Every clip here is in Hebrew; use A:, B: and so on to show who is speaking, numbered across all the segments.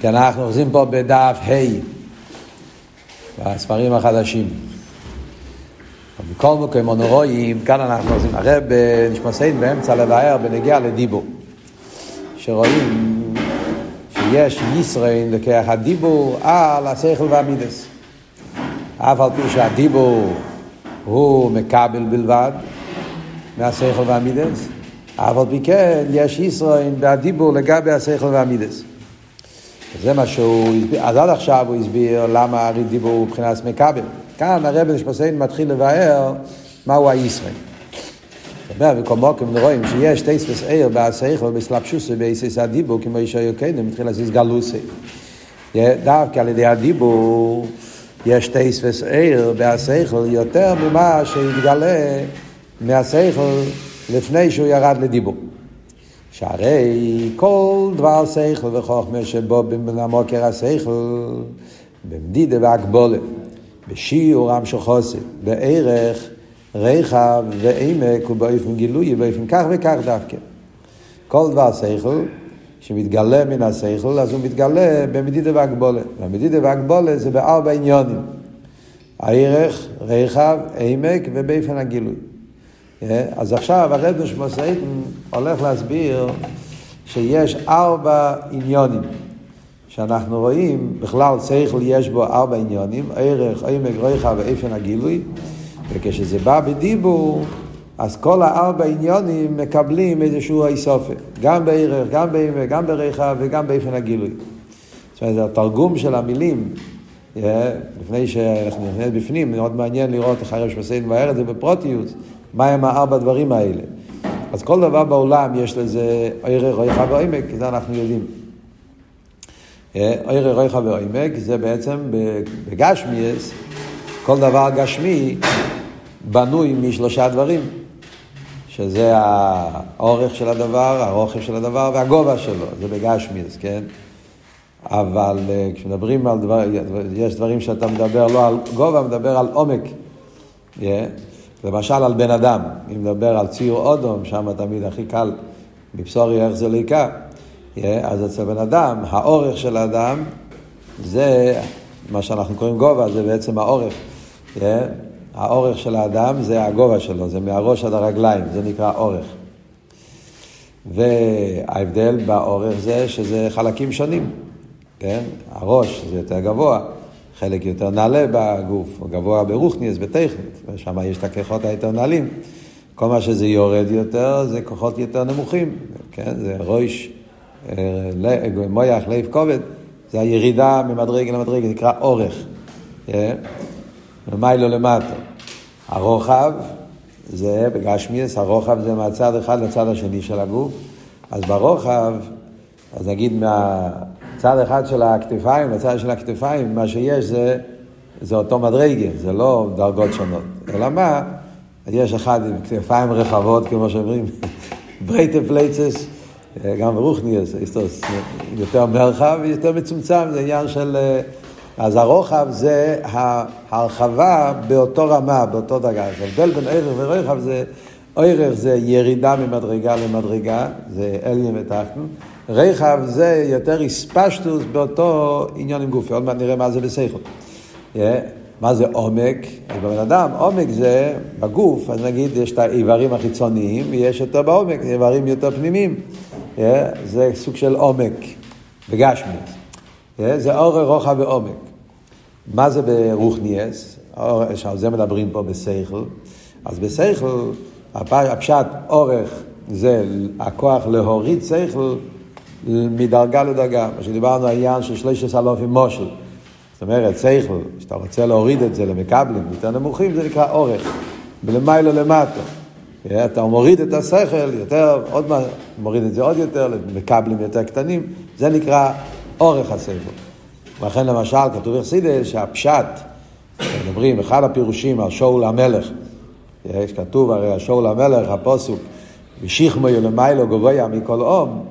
A: כי אנחנו אוחזים פה בדף ה' בספרים החדשים. בכל מקום אנו רואים, כאן אנחנו עושים, הרי בנשמסיין באמצע לבאר בנגיע לדיבור. שרואים שיש ישראל לקח הדיבור על השכל והמידס. אף על פי שהדיבור הוא מקבל בלבד מהשכל והמידס, אף על פי כן יש ישראל והדיבור לגבי השכל והמידס. זה מה שהוא הסביר, אז עד עכשיו הוא הסביר למה הרי דיבור הוא מבחינת מקבל. כאן הרב נשפסיין מתחיל לבאר מהו הישראל. במקומו כמו רואים שיש טייספס עיר בהשכל, בסלפשוס ובאיסס הדיבור, כמו איש היוקנו, מתחיל להזיז גלוסי. דווקא על ידי הדיבור יש טייספס עיר בהשכל יותר ממה שהתגלה מהשכל לפני שהוא ירד לדיבור. שהרי כל דבר שכל וחוכמה שבו במוקר השכל, במדידה והגבולת, בשיעור עם שחוסת, בערך רחב ועמק ובאופן גילוי, באופן כך וכך דווקא. כל דבר שכל שמתגלה מן השכל, אז הוא מתגלה במדידה והגבולת. והמדידה והגבולת זה בארבע עניונים. הערך, רחב, עמק ובאופן הגילוי. אז עכשיו הרב נשמוסייטן הולך להסביר שיש ארבע עניונים שאנחנו רואים, בכלל שכל יש בו ארבע עניונים, ערך, עמק, רחב ואיפן הגילוי, וכשזה בא בדיבור, אז כל הארבע עניונים מקבלים איזשהו איסופי, גם בערך, גם בעמק, גם ברחב וגם באיפן הגילוי. זאת אומרת, התרגום של המילים, לפני שאנחנו נכנס בפנים, מאוד מעניין לראות איך הרב שמסיידן מבאר את זה בפרוטיוס. מהם הארבע דברים האלה. אז כל דבר בעולם יש לזה ערך, ריחה ועומק, זה אנחנו יודעים. ערך, ריחה ועומק זה בעצם בגשמיאס, כל דבר גשמי בנוי משלושה דברים, שזה האורך של הדבר, הרוחב של הדבר והגובה שלו, זה בגשמיאס, כן? אבל כשמדברים על דבר, יש דברים שאתה מדבר לא על גובה, מדבר על עומק. Yeah. למשל על בן אדם, אם נדבר על ציר אודום, שם תמיד הכי קל מבשורי איך זה ליקה, אז אצל בן אדם, האורך של האדם זה מה שאנחנו קוראים גובה, זה בעצם האורך. האורך של האדם זה הגובה שלו, זה מהראש עד הרגליים, זה נקרא אורך. וההבדל באורך זה שזה חלקים שונים, כן? הראש זה יותר גבוה, חלק יותר נעלה בגוף, או גבוה ברוכניאס, בטכנית, ושם יש את הכוחות היותר נעלים. כל מה שזה יורד יותר, זה כוחות יותר נמוכים, כן? זה ראש, אה, מויח, לב כובד, זה הירידה ממדרגה למדרגה, נקרא אורך. ומיילו למטה. הרוחב זה בגשמיאס, הרוחב זה מהצד אחד לצד השני של הגוף. אז ברוחב, אז נגיד מה... צד אחד של הכתפיים, בצד של הכתפיים, מה שיש זה, זה אותו מדרגה, זה לא דרגות שונות. אלא מה? יש אחד עם כתפיים רחבות, כמו שאומרים, ברייטה פלייצס, גם ברוכניאס, יותר מרחב ויותר מצומצם, זה עניין של... אז הרוחב זה ההרחבה באותו רמה, באותו דרגה. ההבדל בין ערך ורוחב זה, ערך זה ירידה ממדרגה למדרגה, זה אליין ותחתון. רחב זה יותר איספשטוס באותו עניין עם גופי, עוד מעט נראה מה זה בסייכות. Yeah. מה זה עומק? אז בבן אדם, עומק זה בגוף, אז נגיד יש את האיברים החיצוניים ויש יותר בעומק, איברים יותר פנימיים. Yeah. זה סוג של עומק, בגשמי. Yeah. זה אורך, רוחב ועומק. מה זה ברוכניאס? שעל זה מדברים פה בסייכל. אז בסייכל, הפשט אורך זה הכוח להוריד שכל מדרגה לדרגה, מה שדיברנו העניין של שלושת אלופים מושל. זאת אומרת, שכל, כשאתה רוצה להוריד את זה למקבלים יותר נמוכים, זה נקרא אורך, ולמיילו למטה. אתה מוריד את השכל יותר, עוד מה, מוריד את זה עוד יותר, למקבלים יותר קטנים, זה נקרא אורך השכל. ולכן למשל כתוב אכסידס שהפשט, מדברים, אחד הפירושים על שאול המלך, יש כתוב הרי השאול המלך, הפוסוק, ושיחמו למיילו גבוה מכל אום,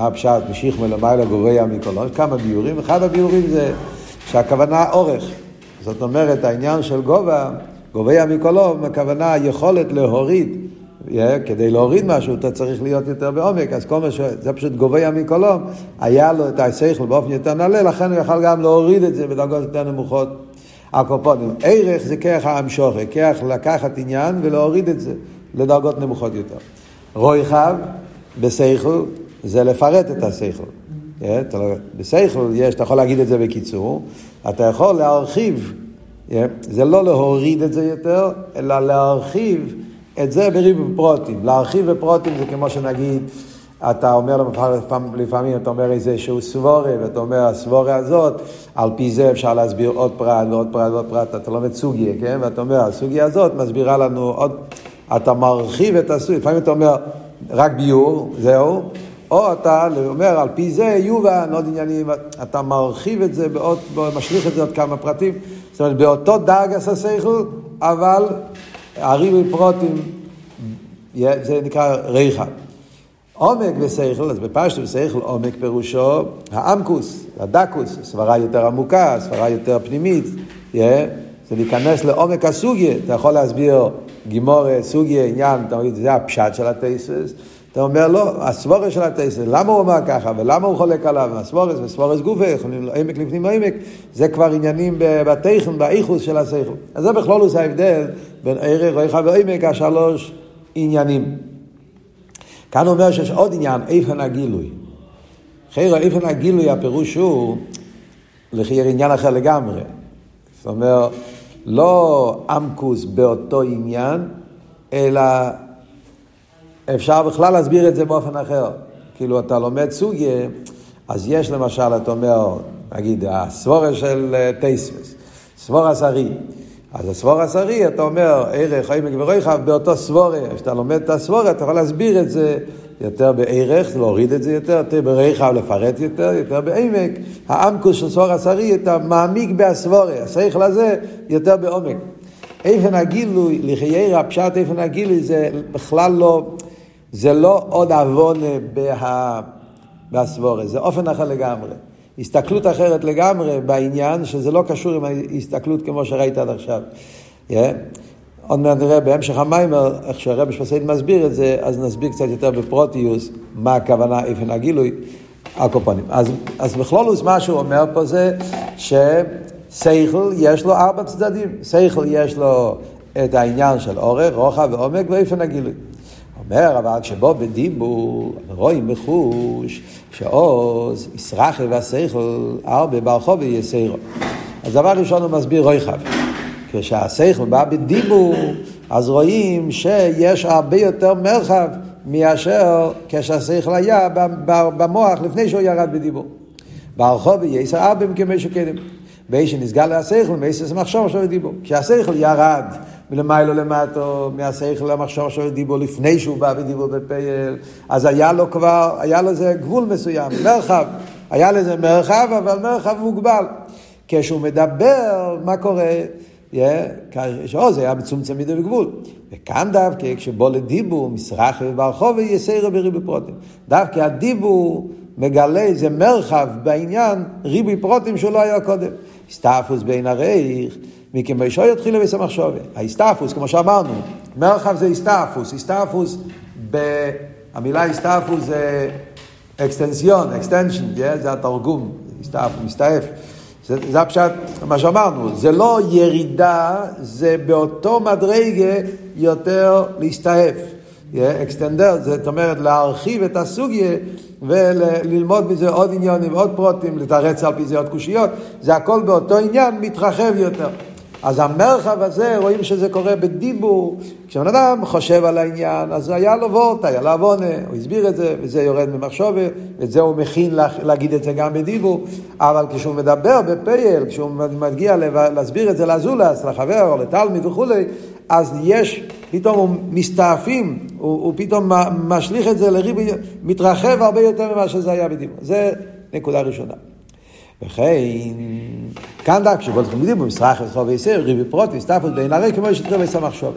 A: מה הפשט? משיך מלמעלה גובע מכל עונש. כמה ביורים. אחד הביורים זה שהכוונה אורך. זאת אומרת, העניין של גובה, מכל עונש, הכוונה היכולת להוריד כדי להוריד משהו אתה צריך להיות יותר בעומק, אז כל מה ש... זה פשוט גובע מקולום, היה לו את השכל באופן יותר נעלה, לכן הוא יכל גם להוריד את זה בדרגות יותר נמוכות. הקופונים, ערך זה כרך האמשוכה, כרך לקחת עניין ולהוריד את זה לדרגות נמוכות יותר. רויחב בסייכל זה לפרט את הסייכל. לא- בסייכל יש, אתה יכול להגיד את זה בקיצור, אתה יכול להרחיב, זה לא להוריד את זה יותר, אלא להרחיב את זה בריב פרוטים. להרחיב בפרוטים זה כמו שנגיד, אתה אומר לפעמים, אתה אומר איזה שהוא סבורה, ואתה אומר הסבורה הזאת, על פי זה אפשר להסביר עוד פרט ועוד פרט ועוד פרט, אתה לומד סוגיה, כן? ואתה אומר, הסוגיה הזאת מסבירה לנו עוד, אתה מרחיב את הסוגיה, לפעמים אתה אומר, רק ביור, זהו, או אתה אומר, על פי זה יובן עוד עניינים, אתה מרחיב את זה, בעוד, משליך את זה עוד כמה פרטים, זאת אומרת, באותו דאג עשה שכל, אבל הריבוי פרוטים, זה נקרא ריחה. עומק ושכל, אז בפשטו ושכל עומק פירושו העמקוס, הדקוס, סברה יותר עמוקה, סברה יותר פנימית, yeah, זה להיכנס לעומק הסוגיה, אתה יכול להסביר גימור סוגיה, עניין, אתה אומר, זה הפשט של הטייסס, אתה אומר לא, הסבורס של הטייסס, למה הוא אמר ככה ולמה הוא חולק עליו, הסבורס וסבורס גופה, עמק לפנים עמק, זה כבר עניינים בתכן, באיכוס של השכל. אז זה בכלול הוא ההבדל בין ערך, רויחה ועמק, השלוש עניינים. כאן הוא אומר שיש עוד עניין, איפן הגילוי. חיירו, איפן הגילוי, הפירוש הוא לחייר עניין אחר לגמרי. זאת אומרת, לא עמקוס באותו עניין, אלא אפשר בכלל להסביר את זה באופן אחר. כאילו, אתה לומד סוגיה, אז יש למשל, אתה אומר, נגיד, הסבורה של אה, טייסמס, סבורה שרי. אז הסבור השרי, אתה אומר, ערך, עמק ורויחב, באותו סבורה, כשאתה לומד את הסבורה, אתה יכול להסביר את זה יותר בערך, להוריד את זה יותר, יותר בריחב, לפרט יותר, יותר בעמק. העמקוס של סבור השרי, אתה מעמיק בהסבורה, השכל הזה יותר בעומק. איפן הגילוי, לחייר הפשט איפן הגילוי, זה בכלל לא, זה לא עוד עוון בה, בהסבורה, זה אופן אחר לגמרי. הסתכלות אחרת לגמרי בעניין, שזה לא קשור עם ההסתכלות כמו שראית עד עכשיו. Yeah. עוד מעט נראה בהמשך המיימר, איך שהרבי שפסייד מסביר את זה, אז נסביר קצת יותר בפרוטיוס מה הכוונה איפן הגילוי, הקופונים. אז, אז בכלולוס מה שהוא אומר פה זה שסייכל יש לו ארבע צדדים. סייכל יש לו את העניין של אורך, רוחב ועומק ואיפן הגילוי. אומר, אבל כשבו בדיבור, רואים בחוש, שעוז, ישרחי והסייכל, הרבה ברחוב ויסיירו. אז דבר ראשון הוא מסביר רויחב. כשהסייכל בא בדיבור, אז רואים שיש הרבה יותר מרחב מאשר כשהסייכל היה במוח לפני שהוא ירד בדיבור. ברחוב וייסר ארבם כמי שקדם. באי שנסגל השכל, מייסס מחשוב עכשיו דיבור. כשהשכל ירד מלמיילו למטו, מהשכל למחשוב של דיבור, לפני שהוא בא ודיבור בפייל, אז היה לו כבר, היה לו איזה גבול מסוים, מרחב. היה לזה מרחב, אבל מרחב מוגבל. כשהוא מדבר, מה קורה? שאו זה היה מצומצם מדי וגבול. וכאן דווקא כשבוא לדיבור, מסרח וברחוב ויסיירו בריבוי פרוטים. דווקא הדיבור מגלה איזה מרחב בעניין ריבוי פרוטים שהוא לא היה קודם. הסתעפוס בין הרייך, מכמו שוי יתחיל לבית המחשובה. ההסתעפוס, כמו שאמרנו, מרחב זה הסתעפוס, הסתעפוס, המילה הסתעפוס זה אקסטנסיון, אקסטנשן, זה התרגום, הסתעפוס, מסתעף. זה, זה הפשט, מה שאמרנו, זה לא ירידה, זה באותו מדרגה יותר להסתעף. אקסטנדר, זאת אומרת להרחיב את הסוגיה וללמוד מזה עוד עניונים, עוד פרוטים, לתרץ על פי זה עוד קושיות, זה הכל באותו עניין מתרחב יותר. אז המרחב הזה, רואים שזה קורה בדיבור. כשבן אדם חושב על העניין, אז היה לו וורט, היה לו עוונה, הוא הסביר את זה, וזה יורד ממחשובה, ואת זה הוא מכין לה, להגיד את זה גם בדיבור. אבל כשהוא מדבר בפייל, כשהוא מגיע להסביר את זה לזולס, לחבר או לתלמיד וכולי, אז יש, פתאום הוא מסתעפים, הוא, הוא פתאום משליך את זה לריבי, מתרחב הרבה יותר ממה שזה היה בדיבור. זה נקודה ראשונה. וכן, כאן דק שבו לדיבור, מסרח וחוב ויסר, ריבי פרוט והסתפות בין הרי כמו שתראה ביסר מחשוב.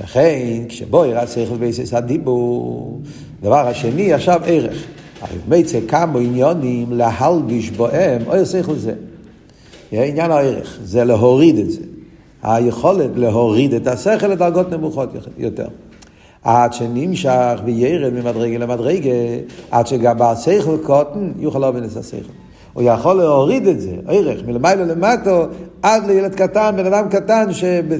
A: וכן, כשבו יראה שכל ויסס הדיבור, דבר השני, עכשיו ערך. הרי מיצא כמה עניונים להלביש בוהם, או שכל זה. עניין הערך, זה להוריד את זה. היכולת להוריד את השכל לדרגות נמוכות יותר. עד שנמשך וירד ממדרגה למדרגה, עד שגם בשכל קוטן יוכל להבין את השכל. הוא יכול להוריד את זה, ערך, מלמעלה למטו, עד לילד קטן, בן אדם קטן,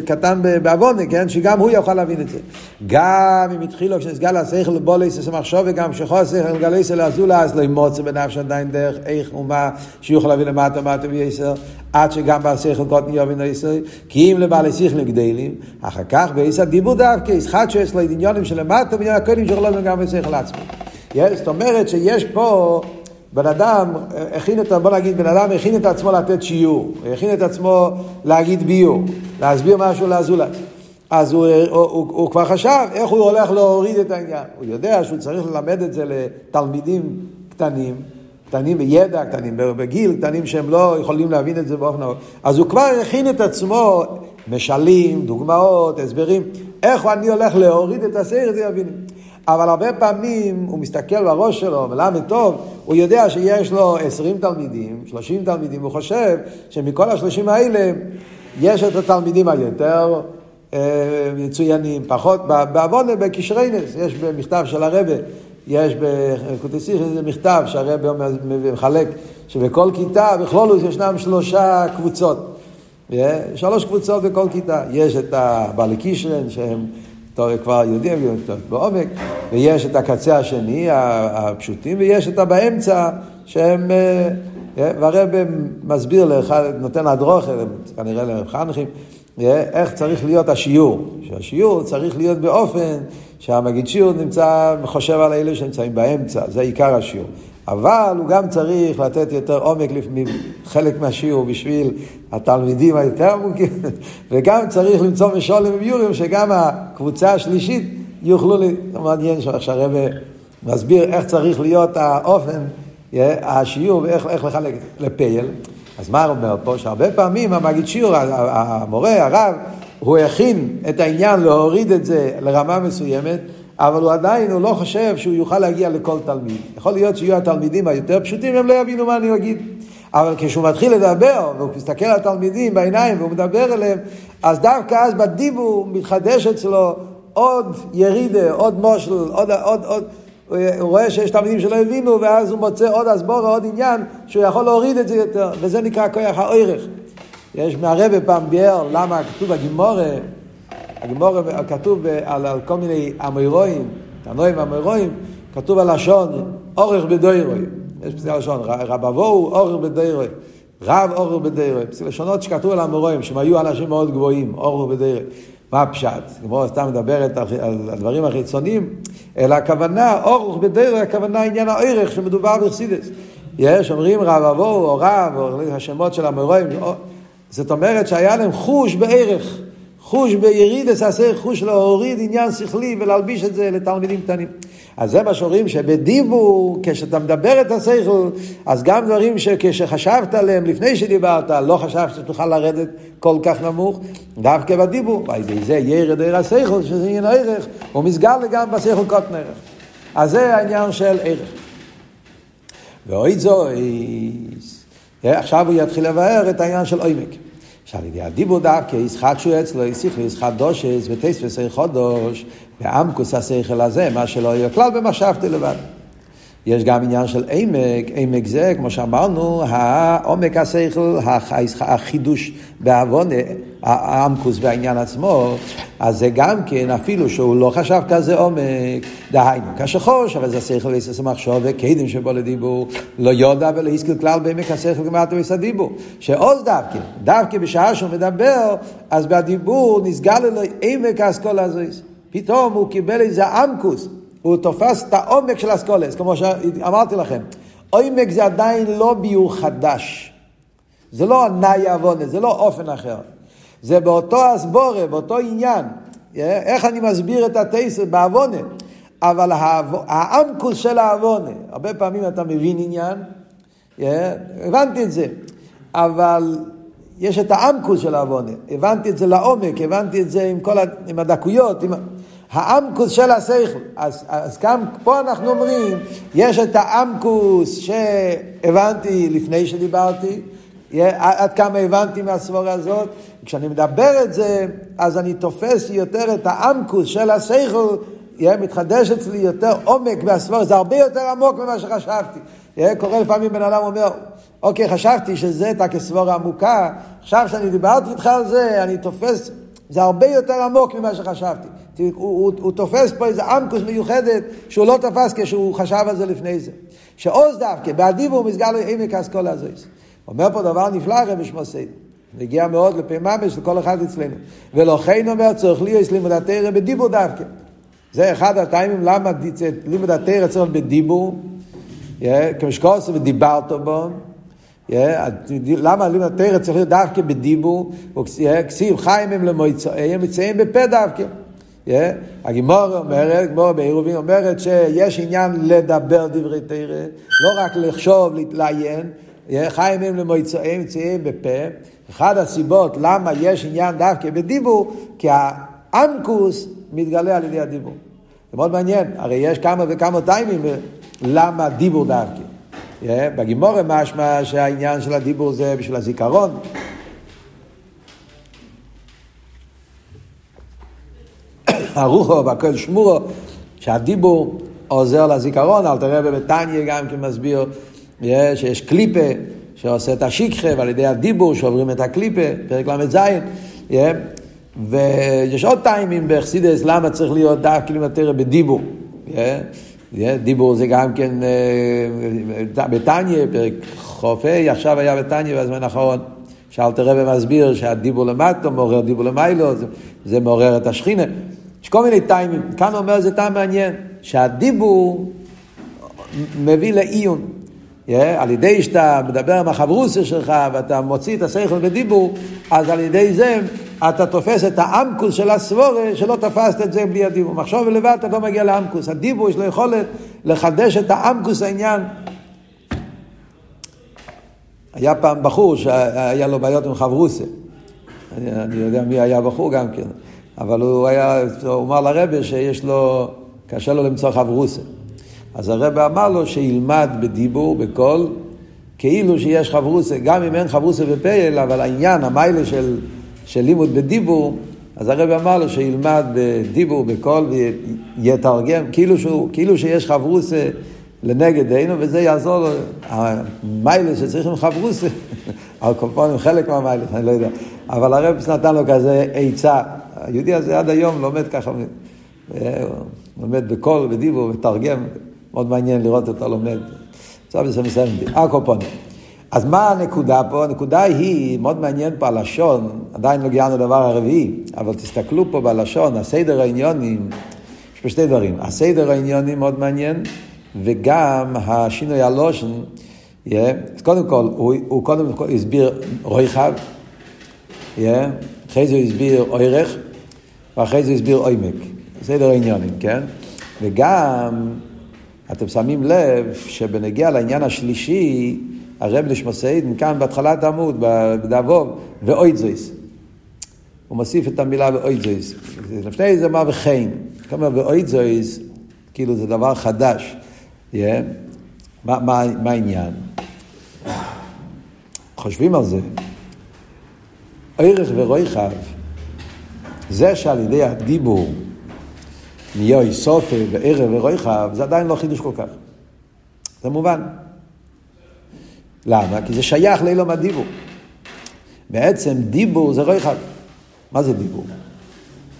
A: קטן בעוונה, כן? שגם הוא יוכל להבין את זה. גם אם התחילו כשנסגל השכל לבולס, זה מחשוב, וגם כשכל השכל גלס לאזולה, אז לא ימוצא בנפש עדיין דרך איך ומה, שיוכל להבין למטה, מטה וייסר, עד שגם בשכל קוטן יובין עשר, כי אם לבעלי שכל גדלים, אחר כך בעשר דיבור דווקא, ישחט שיש לו עניונים שלמטה, ועניין הקודם שלו גם בשכל עצמו. זאת אומרת שיש פה בן אדם הכין את, בוא נגיד, בן אדם הכין את עצמו לתת שיעור, הכין את עצמו להגיד ביור, להסביר משהו לאזולת. אז הוא, הוא, הוא, הוא כבר חשב איך הוא הולך להוריד את העניין. הוא יודע שהוא צריך ללמד את זה לתלמידים קטנים, קטנים בידע, קטנים בגיל, קטנים שהם לא יכולים להבין את זה באופן נאות. אז הוא כבר הכין את עצמו משלים, דוגמאות, הסברים, איך אני הולך להוריד את הסרט, יבין. אבל הרבה פעמים הוא מסתכל בראש שלו, מלמד טוב, הוא יודע שיש לו עשרים תלמידים, שלושים תלמידים, הוא חושב שמכל השלושים האלה יש את התלמידים היותר אה, מצוינים, פחות, בעוונה, בקשרי נס, יש במכתב של הרבה, יש בקוטסיך איזה מכתב שהרבה מחלק, שבכל כיתה, בכלולוס ישנם שלושה קבוצות. שלוש קבוצות בכל כיתה. יש את הבעלי קישרן שהם כבר יודעים בעומק, ויש את הקצה השני, הפשוטים, ויש את הבאמצע, שהם, אה, אה, והרב מסביר לך, נותן הדרוך, כנראה למחנכים, אה, איך צריך להיות השיעור. שהשיעור צריך להיות באופן שהמגיד שיעור נמצא, חושב על אלה שנמצאים באמצע, זה עיקר השיעור. אבל הוא גם צריך לתת יותר עומק חלק מהשיעור בשביל התלמידים היותר עמוקים, וגם צריך למצוא משולם וביורים שגם הקבוצה השלישית יוכלו, זה מעניין שהרב מסביר איך צריך להיות האופן, השיעור ואיך לחלק את זה לפייל. אז מה אומר פה? שהרבה פעמים המגיד שיעור, המורה, הרב, הוא הכין את העניין להוריד את זה לרמה מסוימת, אבל הוא עדיין, הוא לא חושב שהוא יוכל להגיע לכל תלמיד. יכול להיות שיהיו התלמידים היותר פשוטים, הם לא יבינו מה אני אגיד. אבל כשהוא מתחיל לדבר, והוא מסתכל על התלמידים בעיניים והוא מדבר אליהם, אז דווקא אז בדיבור מתחדש אצלו עוד ירידה, עוד מושל, עוד, עוד, עוד, הוא רואה שיש תלמידים שלא הבינו, ואז הוא מוצא עוד הסבורה, עוד עניין, שהוא יכול להוריד את זה יותר, וזה נקרא כוח האורך. יש מהרבה פעם ביאר למה כתוב בגימורה, הגימורה כתוב על, על כל מיני אמירואים, תנועים אמירואים, כתוב הלשון אורך בדוירואים. יש פסיק לשון, רבבו אורך בדוירואים. רב אורך בדוירואים. פסיק לשונות שכתוב על המורואים, שהם היו אנשים מאוד גבוהים, אורך בדוירואים. מה הפשט? כמו סתם מדברת על הדברים החיצוניים, אלא הכוונה, אורך בדרך, הכוונה עניין הערך שמדובר בחסידס. יש, אומרים רב אבו או רב, או השמות של המורים, זאת אומרת שהיה להם חוש בערך, חוש בירידס, עשה חוש להוריד עניין שכלי ולהלביש את זה לתלמידים קטנים. אז זה מה שאומרים שבדיבור, כשאתה מדבר את השכל, אז גם דברים שכשחשבת עליהם לפני שדיברת, לא חשבת שתוכל לרדת כל כך נמוך, דווקא בדיבור, ועל ידי זה ירד עיר השכל, שזה עניין ערך, הוא מסגר גם בשכל קוטן ערך. אז זה העניין של ערך. ואוי זויס, עכשיו הוא יתחיל לבאר את העניין של עומק. שעל ידי הדיבור דווקא ישחטשו אצלו, יסיך לישחט דושס וסי חודש, ועמקוס השכל הזה, מה שלא יהיה כלל במחשבתי לבד. יש גם עניין של עמק, עמק זה, כמו שאמרנו, העומק השכל, החידוש בעוון, העמקוס בעניין עצמו, אז זה גם כן, אפילו שהוא לא חשב כזה עומק, דהיינו, כשחוש, אבל זה שכל ועשר מחשוב, וקדם שבו לדיבור, לא יודע ולא הסכיל כלל בעמק השכל גמרת ועשר הדיבור. שעוז דווקא, דווקא בשעה שהוא מדבר, אז בדיבור נסגל לו עמק האסכולה הזאת. פתאום הוא קיבל איזה עמקוס. הוא תופס את העומק של אסכולס, כמו שאמרתי לכם. עומק זה עדיין לא ביור חדש. זה לא נאי עוונה, זה לא אופן אחר. זה באותו אסבורה, באותו עניין. איך אני מסביר את הטייסר בעוונה? אבל העמקוס של העוונה, הרבה פעמים אתה מבין עניין, הבנתי את זה, אבל יש את העמקוס של העוונה, הבנתי את זה לעומק, הבנתי את זה עם כל הדקויות. עם... העמקוס של השכל. אז, אז גם פה אנחנו אומרים, יש את העמקוס שהבנתי לפני שדיברתי, עד כמה הבנתי מהסבורה הזאת, כשאני מדבר את זה, אז אני תופס יותר את העמקוס של השכל מתחדש אצלי יותר עומק והסבור, זה הרבה יותר עמוק ממה שחשבתי. קורה לפעמים בן אדם אומר, אוקיי, חשבתי שזה הייתה כסבורה עמוקה, עכשיו שאני דיברתי איתך על זה, אני תופס, זה הרבה יותר עמוק ממה שחשבתי. הוא, הוא, הוא תופס פה איזה עמקוס מיוחדת שהוא לא תפס כשהוא חשב על זה לפני זה. שעוז דווקא, באדיבו מסגר לו עמק אסכולה הזויס. אומר פה דבר נפלא רבי שמוסי. נגיע מאוד לפי ממש לכל אחד אצלנו. ולכן אומר צריך להיות לימוד התרא בדיבור דווקא. זה אחד הטיימים למה לימוד התרא צריך בדיבור. כמו שקורסו ודיברת בו. למה לימוד התרא צריך להיות דווקא בדיבור? כסיב חיים הם למועצאיהם מצאים בפה דווקא. הגימור אומרת, גימור בעירובין אומרת שיש עניין לדבר דברי תרא, לא רק לחשוב, להתעיין, חיים הם למועצאיהם מצאים בפה. אחת הסיבות למה יש עניין דווקא בדיבור, כי האנקוס מתגלה על ידי הדיבור. זה מאוד מעניין, הרי יש כמה וכמה טיימים למה דיבור דווקא. בגימורה משמע שהעניין של הדיבור זה בשביל הזיכרון. הרוחו והכל שמורו, שהדיבור עוזר לזיכרון, אל תראה בבתניה גם כן מסביר שיש קליפה שעושה את השיקחה ועל ידי הדיבור שעוברים את הקליפה, פרק ל"ז, ויש עוד טיימים באכסידס למה צריך להיות דווקא לימטרה בדיבור. דיבור זה גם כן בתניא, פרק חופי, עכשיו היה בתניא בזמן האחרון. שאלת רבי מסביר שהדיבור למטו מעורר דיבור למיילו, זה, זה מעורר את השכינה. יש כל מיני טיימים. כאן אומר זה טעם מעניין, שהדיבור מביא לעיון. Yeah, על ידי שאתה מדבר עם החברוסה שלך ואתה מוציא את השכל בדיבור, אז על ידי זה אתה תופס את האמקוס של הסבורה שלא תפסת את זה בלי הדיבור. מחשוב לבד אתה לא מגיע לאמקוס. הדיבור יש לו יכולת לחדש את האמקוס העניין. היה פעם בחור שהיה לו בעיות עם חברוסה. אני, אני יודע מי היה בחור גם כן. אבל הוא היה, הוא אמר לרבה שיש לו, קשה לו למצוא חברוסה. אז הרבה אמר לו שילמד בדיבור, בקול, כאילו שיש חברוסה, גם אם אין חברוסה בפייל, אבל העניין, המיילה של, של לימוד בדיבור, אז הרבה אמר לו שילמד בדיבור, בקול, ויתרגם, כאילו, שהוא, כאילו שיש חברוסה לנגד עינו, וזה יעזור לו, המיילה שצריכים חברוסה, הקופונים חלק מהמיילה, אני לא יודע, אבל הרב נתן לו כזה עצה, היהודי הזה עד היום לומד ככה, לומד בקול, בדיבור, מתרגם. מאוד מעניין לראות אותו לומד. עכשיו זה מסיים אותי. הקופונים. אז מה הנקודה פה? הנקודה היא, מאוד מעניין פה הלשון, עדיין לא הגענו לדבר הרביעי, אבל תסתכלו פה בלשון, הסדר העניונים, יש פה שתי דברים. הסדר העניונים מאוד מעניין, וגם השינוי הלושן, yeah, אז קודם כל, הוא, הוא קודם כל הסביר רויחב, yeah, אחרי זה הוא הסביר אוירך, ואחרי זה הסביר עומק. סדר העניונים, כן? וגם אתם שמים לב שבנגיע לעניין השלישי, הרב נשמוסייד, כאן בהתחלת העמוד, בדאבוב, ואוידזויס. הוא מוסיף את המילה ואוידזויס. לפני זה אמר וכן. כלומר ואוידזויס, כאילו זה דבר חדש. Yeah. מה, מה, מה העניין? חושבים על זה. ערך ורויחב, זה שעל ידי הדיבור נהיה סופה וערב ורויחב, זה עדיין לא חידוש כל כך. זה מובן. למה? כי זה שייך לאילום הדיבור. בעצם דיבור זה רויחב. מה זה דיבור?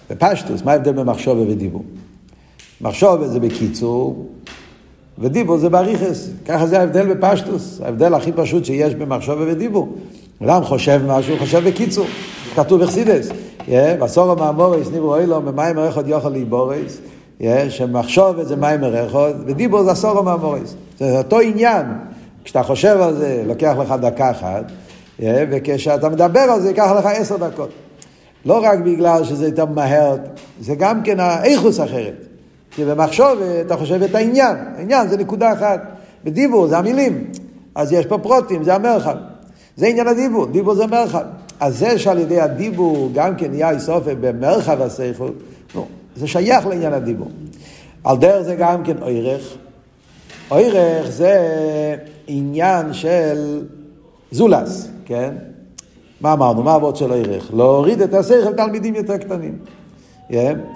A: בפשטוס, מה ההבדל בין ודיבור? מחשוב זה בקיצור, ודיבור זה באריכס. ככה זה ההבדל בפשטוס. ההבדל הכי פשוט שיש במחשוב ודיבור. אדם חושב משהו, חושב בקיצור. כתוב בחסידס. בסורו מאמורס ניבו אילו במים הרכות יוכל להיבורס, שמחשוב זה מים הרכות, ודיבור זה הסורו מאמורס. זה אותו עניין. כשאתה חושב על זה, לוקח לך דקה אחת, וכשאתה מדבר על זה, ייקח לך עשר דקות. לא רק בגלל שזה יותר מהר, זה גם כן האיכוס אחרת. כי במחשוב אתה חושב את העניין, העניין זה נקודה אחת. בדיבור זה המילים, אז יש פה פרוטים, זה המרחב. זה עניין הדיבור, דיבור זה מרחב. אז זה שעל ידי הדיבור גם כן נהיה איסופה במרחב הסייכות, נו, זה שייך לעניין הדיבור. על דרך זה גם כן אוירך. אוירך זה עניין של זולס, כן? מה אמרנו? מה העבוד של אוירך? להוריד את השכל תלמידים יותר קטנים. Yeah?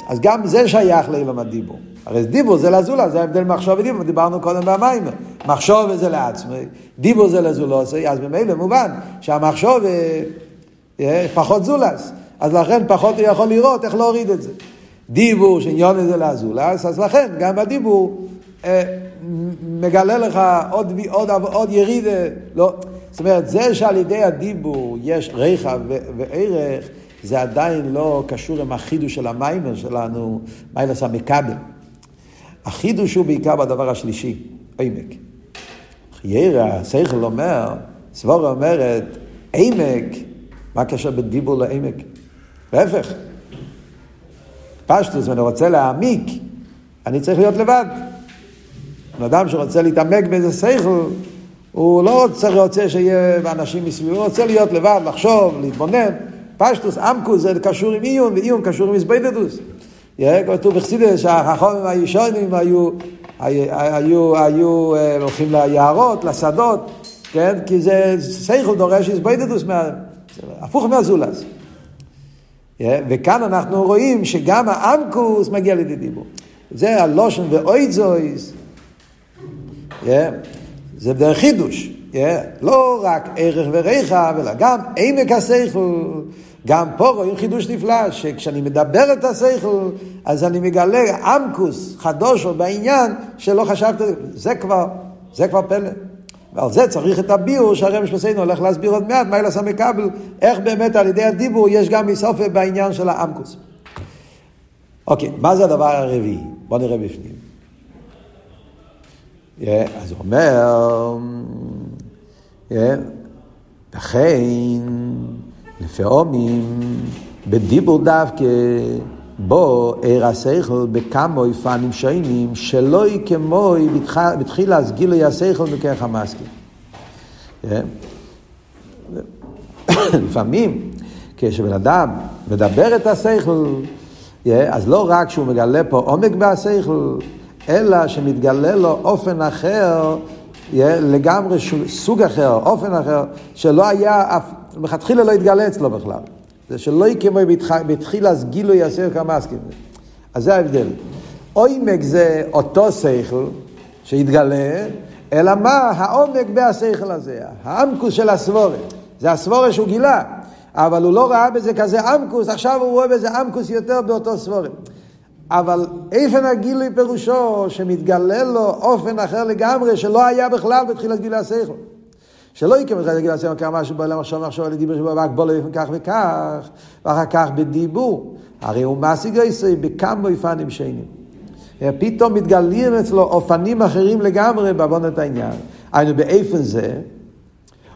A: אז גם זה שייך לעולם הדיבור. הרי דיבור זה לזולה, זה ההבדל מחשוב ודיבור, דיברנו קודם במים. מחשוב זה לעצמי, דיבור זה לזולוסי, אז ממילא מובן שהמחשוב אה, פחות זולס. אז לכן פחות הוא יכול לראות איך להוריד את זה. דיבור שעניון זה לזולס, אז לכן גם בדיבור אה, מגלה לך עוד, עוד, עוד יריד, לא, זאת אומרת, זה שעל ידי הדיבור יש ריחה וערך, זה עדיין לא קשור עם החידוש של המיימר שלנו, מיילס המכבל. החידוש הוא בעיקר בדבר השלישי, עמק. חיירה, השכל אומר, סבורה אומרת, עמק, מה הקשר בין דיבור לעמק? להפך. פשטוס, אם אני רוצה להעמיק, אני צריך להיות לבד. בן אדם שרוצה להתעמק באיזה שכל, הוא לא רוצה, רוצה שיהיה אנשים מסביבו, הוא רוצה להיות לבד, לחשוב, להתבונן. פשטוס, עמקוס זה קשור עם עיון, ועיון קשור עם הסביידדוס. כתוב בחסידס שהחכמים הישונים היו, היו, היו אה, הולכים ליערות, לשדות, כן? כי זה סייכל דורש הסביידדוס, הפוך מהזולס. וכאן אנחנו רואים שגם האמקוס מגיע לידי דיבור. זה הלושן ואויזויס, זה דרך חידוש. לא רק ערך וריחה, אלא גם עמק השכל. גם פה רואים חידוש נפלא, שכשאני מדבר את השכל, אז אני מגלה עמקוס חדוש בעניין שלא חשבתי, זה כבר, זה כבר פלא. ועל זה צריך את הביור שהרמש בסיינו הולך להסביר עוד מעט, מה ילס המקבל, איך באמת על ידי הדיבור יש גם מסופה בעניין של העמקוס. אוקיי, מה זה הדבר הרביעי? בואו נראה בפנים. Yeah, אז הוא אומר, yeah, לכן לפעמים בדיבור דווקא בו ער השכל שונים שלא כמוי בתחילה גילוי השכל מכך המסכים. לפעמים כשבן אדם מדבר את השכל, אז לא רק שהוא מגלה פה עומק בהשכל, אלא שמתגלה לו אופן אחר, לגמרי סוג אחר, אופן אחר, שלא היה מלכתחילה לא יתגלה אצלו בכלל. זה שלא יקמו בתחילה אז גילו יעשה כמה עסקים. אז זה ההבדל. עומק זה אותו שכל שיתגלה, אלא מה העומק בהשכל הזה, העמקוס של הסבורה. זה הסבורה שהוא גילה, אבל הוא לא ראה בזה כזה עמקוס, עכשיו הוא רואה בזה עמקוס יותר באותו סבורה. אבל איפן הגילוי פירושו שמתגלה לו אופן אחר לגמרי שלא היה בכלל בתחילת גילי השכל. שלא יקם לך להגיד לעצמם כמה משהו בעולם עכשיו מחשוב על דיבור שבו רק בוא לפעמים כך וכך, ואחר כך בדיבור. הרי הוא מעסיק גייסי בכמה אופנים שונים. פתאום מתגלים אצלו אופנים אחרים לגמרי בעוונת העניין. היינו באיפן זה,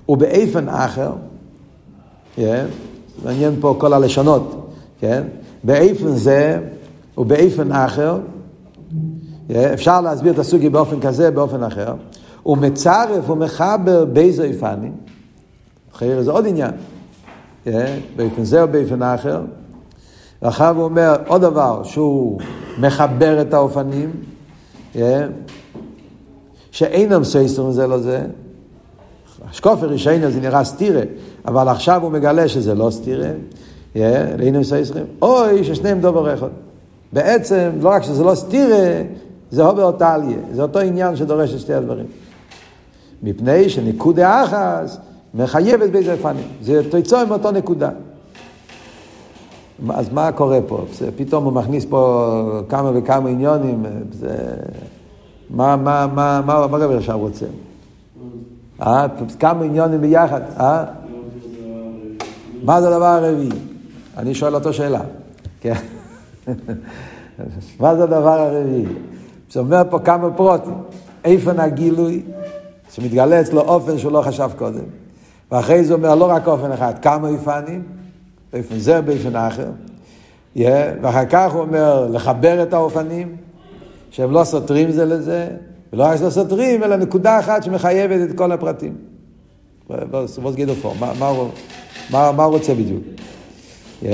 A: ובאיפן אחר, כן? מעניין פה כל הלשונות, כן? באיפן זה ובאיפן אחר, אפשר להסביר את הסוגיה באופן כזה, באופן אחר. הוא מצרף ומחבר באיזה איפנים, אחר זה עוד עניין, באופן זה או באופן אחר. ואחר הוא אומר עוד דבר, שהוא מחבר את האופנים, שאינם סייסטרים זה לזה. השקופר ראשון זה נראה סטירה, אבל עכשיו הוא מגלה שזה לא סטירה, אינם סייסטרים, אוי ששניהם דובר אחד. בעצם, לא רק שזה לא סטירה, זה הובר טליה, זה אותו עניין שדורש את שתי הדברים. מפני שנקודה אחס מחייבת באיזה אופנים. זה תוצא עם אותו נקודה. אז מה קורה פה? זה, פתאום הוא מכניס פה כמה וכמה עניונים. זה... מה, מה, מה, מה, מה רבי עכשיו רוצה? אה? כמה עניונים ביחד, אה? מה זה הדבר הרביעי? אני שואל אותו שאלה. כן. מה זה הדבר הרביעי? זה אומר פה כמה פרוטים. איפה הגילוי? שמתגלה אצלו אופן שהוא לא חשב קודם. ואחרי זה אומר לא רק אופן אחד, כמה אופנים, באופן זה ובאופן אחר. Yeah, ואחר כך הוא אומר לחבר את האופנים, שהם לא סותרים זה לזה, ולא רק שלא סותרים, אלא נקודה אחת שמחייבת את כל הפרטים. מה, מה, מה הוא רוצה בדיוק? Yeah.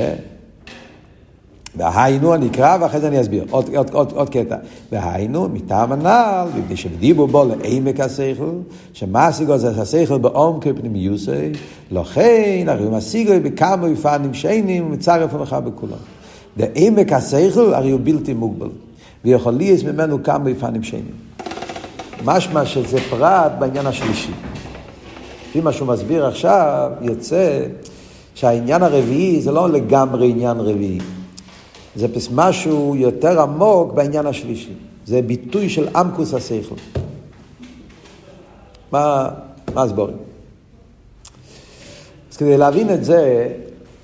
A: והיינו הנקרא, ואחרי זה אני אסביר. עוד, עוד, עוד, עוד קטע. והיינו, מטעם הנ"ל, מפני שדיבו בו לעמק השכל, שמשיגו זה השכל בעומק פנימיוסי, לכן הרי הוא משיגו בכמה אופנים שנים ומצרף המחה בכולם. לעמק השכל הרי הוא בלתי מוגבל. ויכול להיות ממנו כמה בפנים שנים. משמע שזה פרט בעניין השלישי. לפי מה שהוא מסביר עכשיו, יוצא שהעניין הרביעי זה לא לגמרי עניין רביעי. זה משהו יותר עמוק בעניין השלישי. זה ביטוי של עמקוס השכל. מה, מה הסבורים? אז כדי להבין את זה,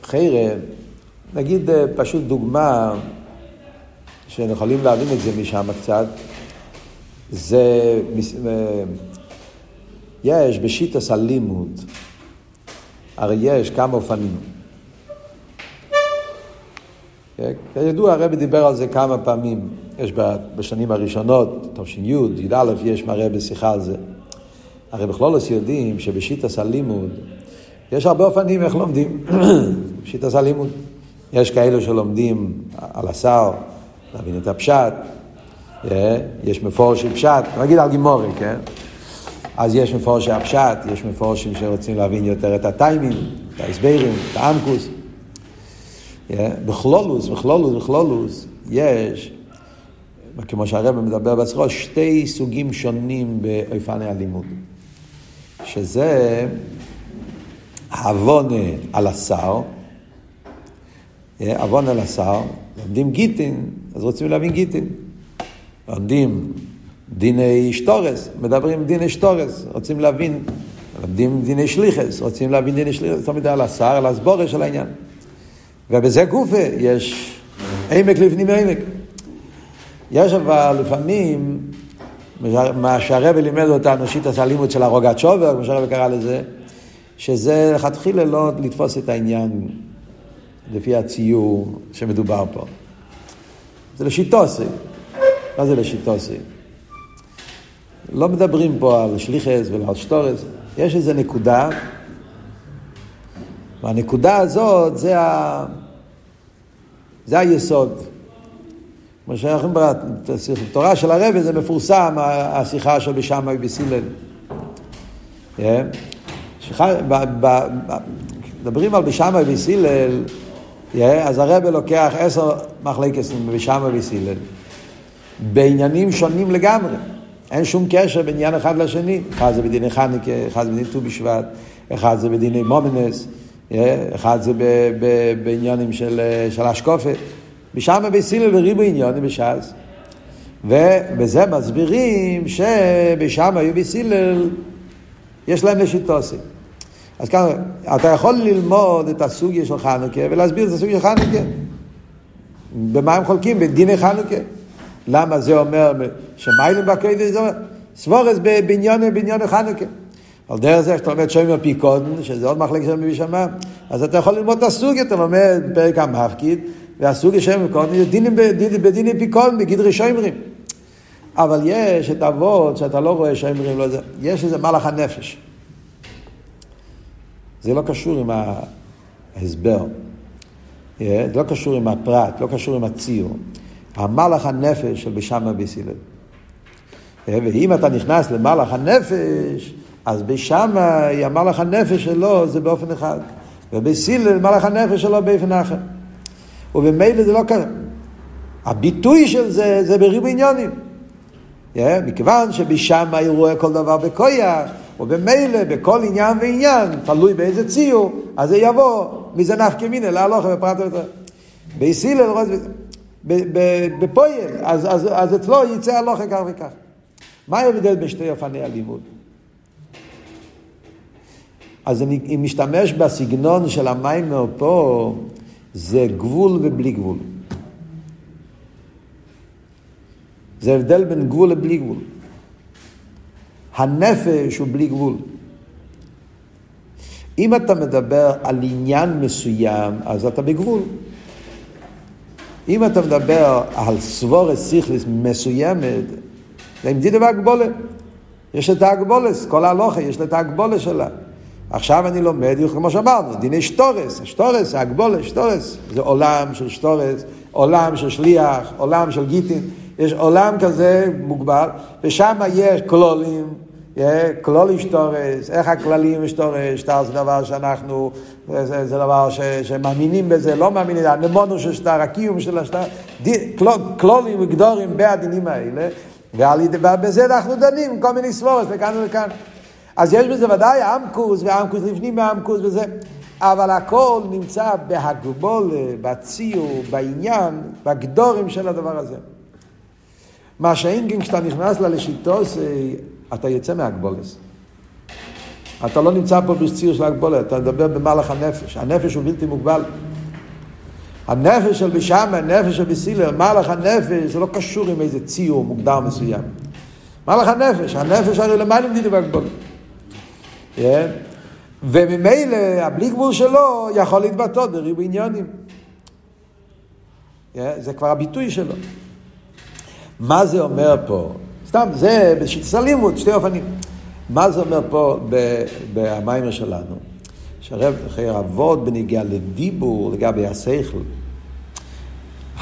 A: חיירה, נגיד אה, פשוט דוגמה שיכולים להבין את זה משם קצת, זה, אה, יש בשיטס הלימוד, הרי יש כמה אופנים. כידוע, הרבי דיבר על זה כמה פעמים. יש בשנים הראשונות, תש"י, י"א, יש מראה בשיחה על זה. הרי בכלולוס יודעים שבשיטס הלימוד יש הרבה אופנים איך לומדים. בשיטס הלימוד. יש כאלו שלומדים על השר, להבין את הפשט. אה? יש מפורשי פשט, נגיד על גימורי, כן? אז יש מפורשי הפשט, יש מפורשים שרוצים להבין יותר את הטיימים, את ההסברים, את האמקוס. בכלולוס, בכלולוס, בכלולוס, יש, כמו שהרבא מדבר בעצמו, שתי סוגים שונים באופני הלימוד. שזה עוון על השר, עוון על השר, לומדים גיטין, אז רוצים להבין גיטין. לומדים דיני שטורס, מדברים דיני שטורס, רוצים להבין, לומדים דיני שליחס, רוצים להבין דיני שליחס, זאת אומרת על השר, על הסבורה של העניין. ובזה גופה יש עמק לפנים עמק. יש אבל לפעמים, מה שהרבי לימד אותנו, שיטת הלימוד של הרוגת שובר, כמו שהרבי קרא לזה, שזה לכתחילה לא לתפוס את העניין לפי הציור שמדובר פה. זה לשיטוסי. מה זה לשיטוסי? לא מדברים פה על שליחס ולא על שטורס, יש איזו נקודה והנקודה הזאת זה, ה... זה היסוד. כמו שאנחנו בתורה של הרבי זה מפורסם, השיחה של בסילל. כן? מדברים על בשמאי בסילל, כן? אז הרבי לוקח עשר מחלקסים בשמאי בסילל, בעניינים שונים לגמרי. אין שום קשר בין עניין אחד לשני. אחד זה בדיני חניקה, אחד זה בדיני ט"ו בשבט, אחד זה בדיני מומנס. אחד זה בעניינים של, השקופת. משם בסילל וריבו עניונים בש"ס. ובזה מסבירים שבשם היו בסילל, יש להם לשיטוסים. אז כאן, אתה יכול ללמוד את הסוגיה של חנוכה ולהסביר את הסוגיה של חנוכה. במה הם חולקים? בדיני חנוכה. למה זה אומר שמיילים בקוידש, זה אומר סבורס בענייני חנוכה. על דרך זה שאתה לומד שוימר פיקודן, שזה עוד מחלקת שם בשמה, אז אתה יכול ללמוד את הסוגיה, אתה לומד פרק המפקיד, והסוגיה שוימר פיקודן, דינים בדיני פיקודן, בגדרי שוימרים. אבל יש את אבות שאתה לא רואה שוימרים, לא זה, יש איזה מלאך הנפש. זה לא קשור עם ההסבר, זה לא קשור עם הפרט, לא קשור עם הציור. המלאך הנפש של בשמה ביסילל. ואם אתה נכנס למלאך הנפש, אז בשמה המלאך הנפש שלו זה באופן אחד, ובסילל מלאך הנפש שלו באופן אחר. ובמילא זה לא ככה. הביטוי של זה זה בריבוי עניונים. Yeah, מכיוון שבשמה הוא רואה כל דבר בכויח, ובמילא בכל עניין ועניין, תלוי באיזה ציור, אז זה יבוא מזה נפקא מינא להלוכה בפרט יותר. בהסילל, בפויל, אז, אז, אז אצלו יצא הלוכה כך וכך. מה ההבדל בין שתי אופני הלימוד? אז אם משתמש בסגנון של המיימר פה, זה גבול ובלי גבול. זה הבדל בין גבול לבלי גבול. הנפש הוא בלי גבול. אם אתה מדבר על עניין מסוים, אז אתה בגבול. אם אתה מדבר על סבורס סיכליס מסוימת, זה עם דידה והגבולה. יש את ההגבולס, כל ההלוכה יש את ההגבולה שלה. עכשיו אני לומד, כמו שאמרנו, דיני שטורס, שטורס, הגבולה, שטורס, זה עולם של שטורס, עולם של שליח, עולם של גיטין, יש עולם כזה מוגבל, ושם יש כלולים, כלול אשתורס, איך הכללים אשתורס, שטר זה דבר שאנחנו, זה, זה דבר ש, שמאמינים בזה, לא מאמינים, הנמונו של שטר, הקיום של השטר, כלולים וגדורים בעדינים האלה, ובזה אנחנו דנים, כל מיני סבורות, לכאן ולכאן. אז יש בזה ודאי עמקוס, ועמקוס לפנים מעמקוס וזה, אבל הכל נמצא בהגבול, בציור, בעניין, בגדורים של הדבר הזה. מה שאין כן כשאתה נכנס לה לשיטוס, אתה יוצא מהגבולס. אתה לא נמצא פה בציור של הגבולת, אתה מדבר במהלך הנפש. הנפש הוא בלתי מוגבל. הנפש של בשם, הנפש של בסילר, מהלך הנפש, זה לא קשור עם איזה ציור מוגדר מסוים. מהלך הנפש, הנפש הרי למעלה מדידי בהגבולת. Yeah. וממילא הבלי גבול שלו יכול להתבטא בריבו עניונים. Yeah. זה כבר הביטוי שלו. מה זה אומר פה? סתם, זה בשיטת הלימוד, שתי אופנים. מה זה אומר פה במיימר שלנו? שהרב אחרי אבות בנגיעה לדיבור לגבי השכל.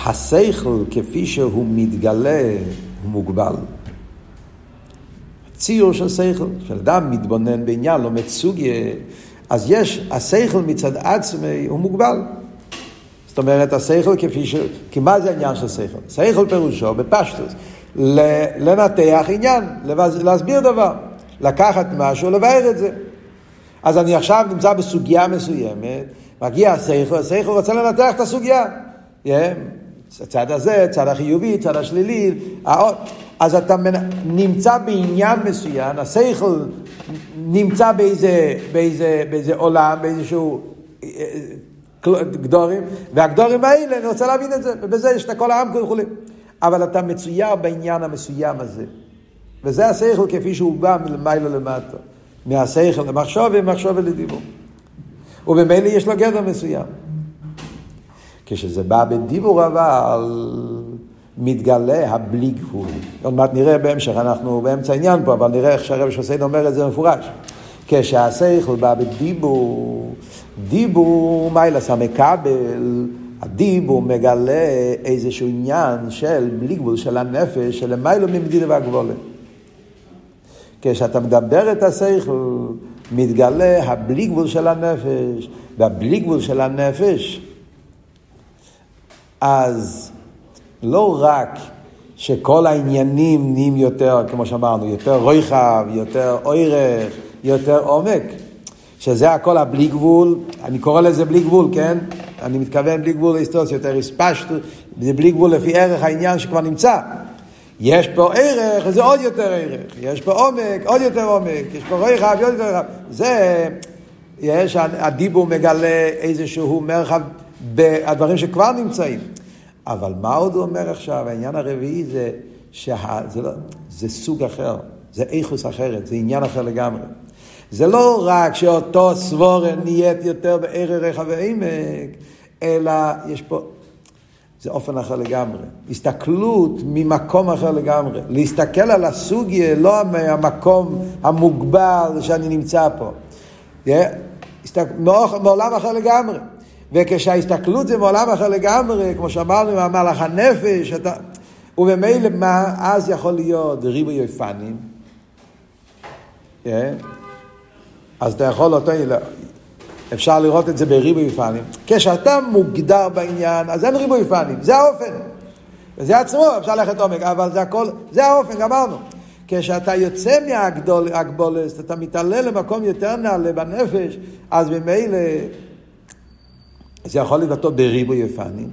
A: השכל כפי שהוא מתגלה הוא מוגבל. ציור של שכל, כשאדם מתבונן בעניין, לומד סוגיה, אז יש, השכל מצד עצמי הוא מוגבל. זאת אומרת, השכל כפי ש... כי מה זה העניין של שכל? שכל פירושו בפשטוס. לנתח עניין, להסביר דבר, לקחת משהו, לבאר את זה. אז אני עכשיו נמצא בסוגיה מסוימת, מגיע השכל, השכל רוצה לנתח את הסוגיה. הצד הזה, צד החיובי, צד השלילי, אז אתה נמצא בעניין מסוים, השכל נמצא באיזה, באיזה, באיזה עולם, באיזשהו אה, אה, גדורים, והגדורים האלה, אני רוצה להבין את זה, ובזה יש את כל העם וכו'. אבל אתה מצויר בעניין המסוים הזה. וזה השכל כפי שהוא בא מלמעלה למטה. מהשכל למחשוב ומחשוב לדיבור. ובמילא יש לו גדר מסוים. כשזה בא בדיבור אבל מתגלה הבלי גבול. עוד מעט נראה בהמשך, אנחנו באמצע העניין פה, אבל נראה איך שהרב שוסן אומר את זה מפורש. כשהשכל בא בדיבור, דיבור מיילס המקבל הדיבור מגלה איזשהו עניין של בלי גבול של הנפש, של למיילו ממדידה והגבולה. כשאתה מדבר את השכל, מתגלה הבלי גבול של הנפש, והבלי גבול של הנפש, אז לא רק שכל העניינים נהיים יותר, כמו שאמרנו, יותר רויחב, יותר אוירך, יותר עומק, שזה הכל הבלי גבול, אני קורא לזה בלי גבול, כן? אני מתכוון בלי גבול להיסטוריה, יותר הספשטו, זה בלי גבול לפי ערך העניין שכבר נמצא. יש פה ערך, זה עוד יותר ערך. יש פה עומק, עוד יותר עומק. יש פה רחב, עוד יותר רחב. זה, יש, הדיבור מגלה איזשהו מרחב בדברים שכבר נמצאים. אבל מה עוד הוא אומר עכשיו? העניין הרביעי זה שזה לא, זה סוג אחר, זה איכוס אחרת, זה עניין אחר לגמרי. זה לא רק שאותו סבורן נהיית יותר בערך רחב ועמק, אלא יש פה, זה אופן אחר לגמרי. הסתכלות ממקום אחר לגמרי. להסתכל על הסוגיה לא מהמקום המוגבל שאני נמצא פה. מעולם אחר לגמרי. וכשההסתכלות זה מעולם אחר לגמרי, כמו שאמרנו, מהמהלך הנפש, אתה... וממילא מה אז יכול להיות ריבוי יפנים? אז אתה יכול אותו, אפשר לראות את זה בריבוי פנים. כשאתה מוגדר בעניין, אז אין ריבוי פנים, זה האופן. וזה עצמו, אפשר ללכת עומק, אבל זה הכל, זה האופן, גמרנו. כשאתה יוצא מהגבולס, אתה מתעלה למקום יותר נעלה בנפש, אז ממילא זה יכול לבטא בריבוי יפנים,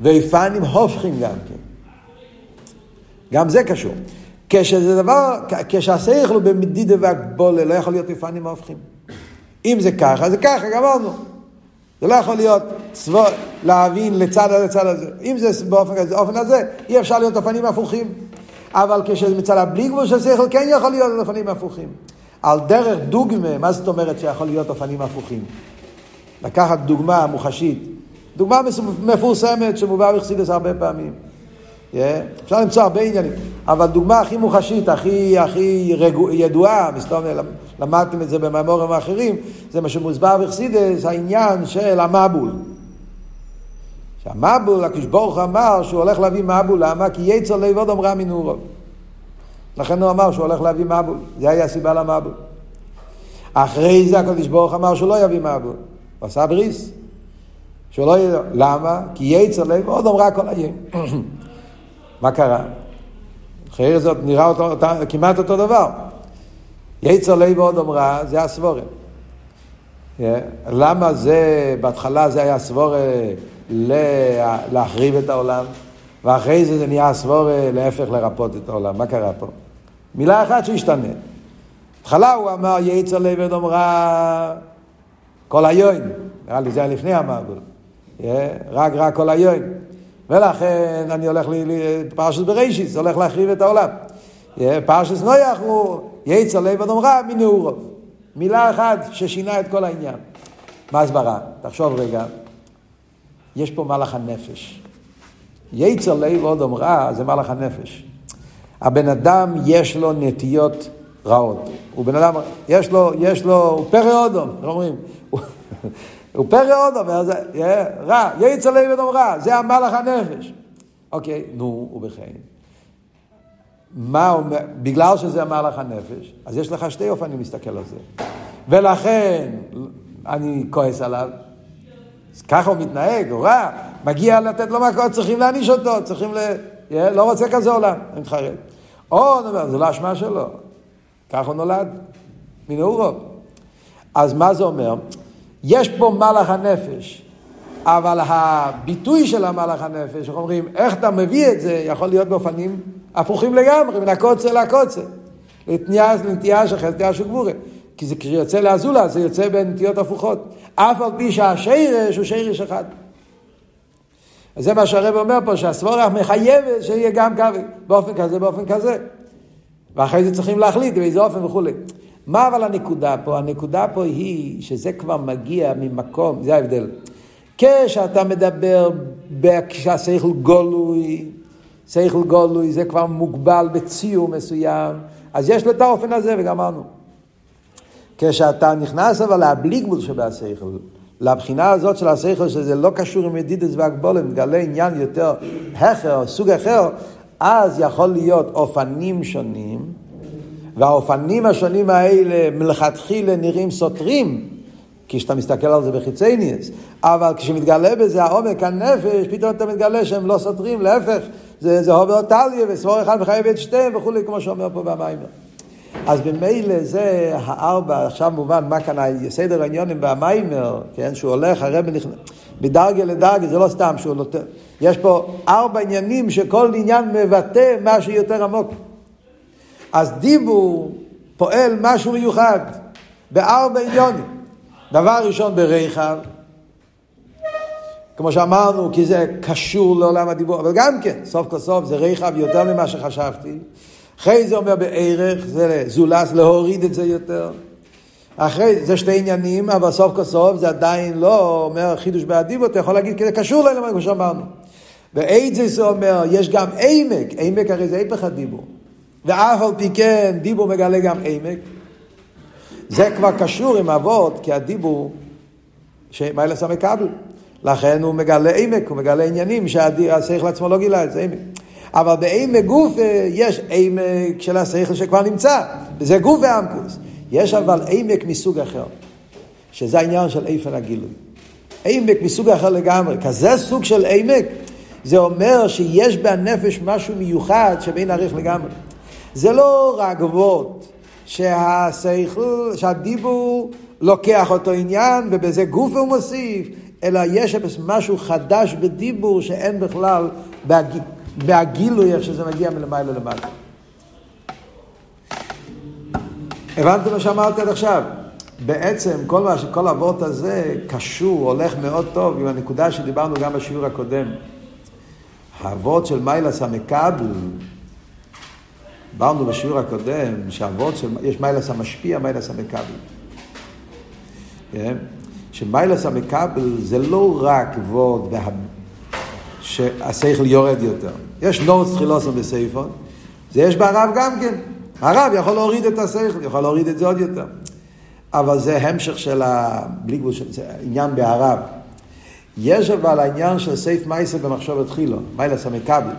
A: ויפנים הופכים גם כן. גם זה קשור. כשזה דבר, הוא במדידה והגבולה, לא יכול להיות יפנים הופכים. אם זה ככה, זה ככה, גמרנו. זה לא יכול להיות צבו, להבין לצד הזה, לצד הזה. אם זה באופן הזה, אופן הזה, אי אפשר להיות אופנים הפוכים. אבל כשזה מצד הבלי גבול של שכל, כן יכול להיות אופנים הפוכים. על דרך דוגמה, מה זאת אומרת שיכול להיות אופנים הפוכים? לקחת דוגמה מוחשית, דוגמה מפורסמת שמובאה בחסידס הרבה פעמים. Yeah. אפשר למצוא הרבה עניינים, אבל דוגמה הכי מוחשית, הכי, הכי רגוע, ידועה, מסתובב, למדתם את זה במאמורים האחרים, זה מה שמוסבר בחסידס, העניין של המבול. שהמבול, הקדוש ברוך אמר שהוא הולך להביא מבול, למה? כי יצר לבד אמרה מנורו. לכן הוא אמר שהוא הולך להביא מבול, זה היה הסיבה למבול. אחרי זה הקדוש ברוך אמר שהוא לא יביא מבול, הוא עשה בריס. שהוא לא ידע, למה? כי יצר לב עוד אמרה כל היום. מה קרה? אחרי זאת נראה אותו, אותה, כמעט אותו דבר. יצר לב עוד אמרה, זה הסבורם. למה זה, בהתחלה זה היה סבורה להחריב את העולם, ואחרי זה זה נהיה סבורה להפך לרפות את העולם. מה קרה פה? מילה אחת שהשתנה. בהתחלה הוא אמר יצר לב עוד אמרה כל היום, נראה לי זה היה לפני המעגול. רק רק כל היום. ולכן אני הולך לפרשת בראשיס, הולך להחריב את העולם. פרשת נויח הוא יצר לב אדום רע. מילה אחת ששינה את כל העניין. מה הסברה? תחשוב רגע, יש פה מלאך הנפש. יצר לב אדום רע זה מלאך הנפש. הבן אדם יש לו נטיות רעות. הוא בן אדם, יש לו, יש לו, הוא פרא אודום, אומרים. הוא פרא זה רע, יצא לב אדום רע, זה המלאך הנפש. אוקיי, נו, ובכן. מה אומר, בגלל שזה המהלך הנפש, אז יש לך שתי אופנים להסתכל על זה. ולכן אני כועס עליו. ככה הוא מתנהג, הוא רע, מגיע לתת לו מכות, צריכים להעניש אותו, צריכים ל... לא רוצה כזה עולם, אני מתחרט. או, זה לא אשמה שלו, ככה הוא נולד, מנעורו. אז מה זה אומר? יש פה מלאך הנפש, אבל הביטוי של המלאך הנפש, איך אומרים, איך אתה מביא את זה, יכול להיות באופנים הפוכים לגמרי, מן הקוצר לקוצר. לנטייה, לנטייה של חסדיה של גבורה. כי זה כשיוצא לאזולה, זה יוצא בנטיות הפוכות. אף על פי שהשרש הוא שרש אחד. אז זה מה שהרב אומר פה, שהסבורך מחייבת שיהיה גם כזה, באופן כזה, באופן כזה. ואחרי זה צריכים להחליט באיזה אופן וכולי. מה אבל הנקודה פה? הנקודה פה היא שזה כבר מגיע ממקום, זה ההבדל. כשאתה מדבר, כשהשכל גולוי, שכל גולוי זה כבר מוגבל בציור מסוים, אז יש לו את האופן הזה וגמרנו. כשאתה נכנס אבל לבלי גבול שבהשכל, לבחינה הזאת של השכל, שזה לא קשור עם ידידס והגבולת, מגלה עניין יותר הכר, סוג אחר, אז יכול להיות אופנים שונים. והאופנים השונים האלה מלכתחילה נראים סותרים, כשאתה מסתכל על זה בחיצי ניאס, אבל כשמתגלה בזה העומק הנפש, פתאום אתה מתגלה שהם לא סותרים, להפך, זה, זה הובר טליה וסבור אחד מחייב את שתיהם וכולי, כמו שאומר פה במיימר. אז במילא זה הארבע, עכשיו מובן מה כאן סדר העניונים במיימר, כן, שהוא הולך, הרב נכנס, מדרגה לדרגה, זה לא סתם שהוא נותן, יש פה ארבע עניינים שכל עניין מבטא משהו יותר עמוק. אז דיבור פועל משהו מיוחד בארבע עניונים. דבר ראשון בריחב, כמו שאמרנו, כי זה קשור לעולם הדיבור, אבל גם כן, סוף כל סוף זה ריחב יותר ממה שחשבתי. אחרי זה אומר בערך, זה זולס, להוריד את זה יותר. אחרי זה שתי עניינים, אבל סוף כל סוף זה עדיין לא אומר חידוש באדיבו, אתה יכול להגיד כי זה קשור לעולם, כמו שאמרנו. ואיזה זה אומר, יש גם עמק, עמק הרי זה היפך הדיבור. ואף על פי כן דיבור מגלה גם עמק. זה כבר קשור עם אבות, כי הדיבור, שמיילס המקבל. לכן הוא מגלה עמק, הוא מגלה עניינים שהשכל עצמו לא גילה את זה עמק. אבל בעמק גוף יש עמק של השכל שכבר נמצא, זה גוף ואמקוס. יש אבל עמק מסוג אחר, שזה העניין של איפן הגילוי. עמק מסוג אחר לגמרי, כזה סוג של עמק, זה אומר שיש בנפש משהו מיוחד שבין עריך לגמרי. זה לא רק ווט שהשכל, שהדיבור לוקח אותו עניין ובזה גוף הוא מוסיף, אלא יש משהו חדש בדיבור שאין בכלל בהג... בהגילוי איך שזה מגיע מלמעלה למעלה. הבנתם מה שאמרתי עד עכשיו? בעצם כל, מה, כל הוורט הזה קשור, הולך מאוד טוב עם הנקודה שדיברנו גם בשיעור הקודם. הוורט של מיילס המקבל דיברנו בשיעור הקודם שהאבות של, יש מיילס המשפיע, מיילס המקבל. כן? שמיילס המקבל זה לא רק וורד וה... שהשכל יורד יותר. יש נורס תחילוסון בסייפון, זה יש ברב גם כן. הרב יכול להוריד את השכל, יכול להוריד את זה עוד יותר. אבל זה המשך של ה... בלי גבול, זה עניין בהרב. יש אבל העניין של סייף מייסר במחשבת חילו, מיילס המקבל.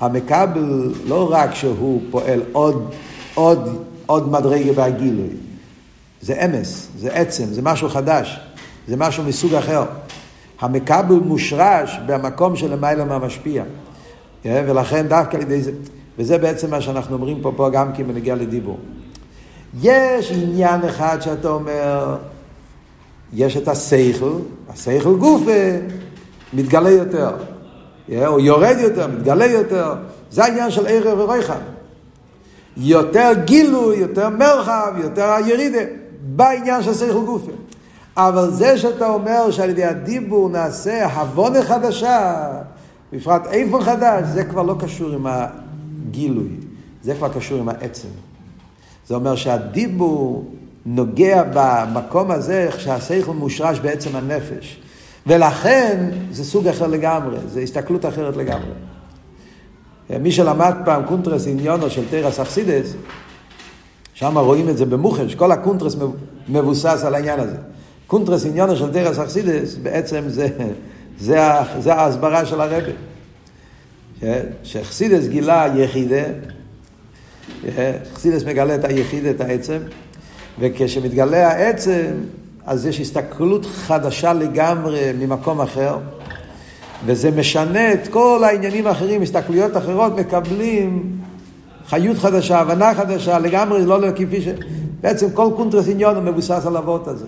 A: המקבל לא רק שהוא פועל עוד, עוד, עוד מדרגה בהגילוי, זה אמס, זה עצם, זה משהו חדש, זה משהו מסוג אחר. המקבל מושרש במקום של למעלה מהמשפיע. כן? ולכן דווקא על ידי זה, וזה בעצם מה שאנחנו אומרים פה, פה גם כן בנגיע לדיבור. יש עניין אחד שאתה אומר, יש את השכל, השכל גוף מתגלה יותר, או יורד יותר, מתגלה יותר, זה העניין של ערב ורויחה. יותר גילוי, יותר מרחב, יותר הירידה, בעניין של שכל גופה. אבל זה שאתה אומר שעל ידי הדיבור נעשה הבונה חדשה, בפרט איפה חדש, זה כבר לא קשור עם הגילוי, זה כבר קשור עם העצם. זה אומר שהדיבור נוגע במקום הזה שהשכל מושרש בעצם הנפש. ולכן זה סוג אחר לגמרי, זה הסתכלות אחרת לגמרי. מי שלמד פעם קונטרס עניינו של תורס החסידוס, שם רואים את זה במוחש, כל הקונטרס מבוסס על העניין הזה. קונטרס עניינו של תורס החסידוס בעצם זה, זה, זה ההסברה של הרבי. שחסידוס גילה יחידה, חסידוס מגלה את היחידה, את העצם, וכשמתגלה העצם, אז יש הסתכלות חדשה לגמרי ממקום אחר, וזה משנה את כל העניינים האחרים, הסתכלויות אחרות מקבלים חיות חדשה, הבנה חדשה, לגמרי לא כפי ש... בעצם כל קונטרס עניון הוא מבוסס על אבות הזה.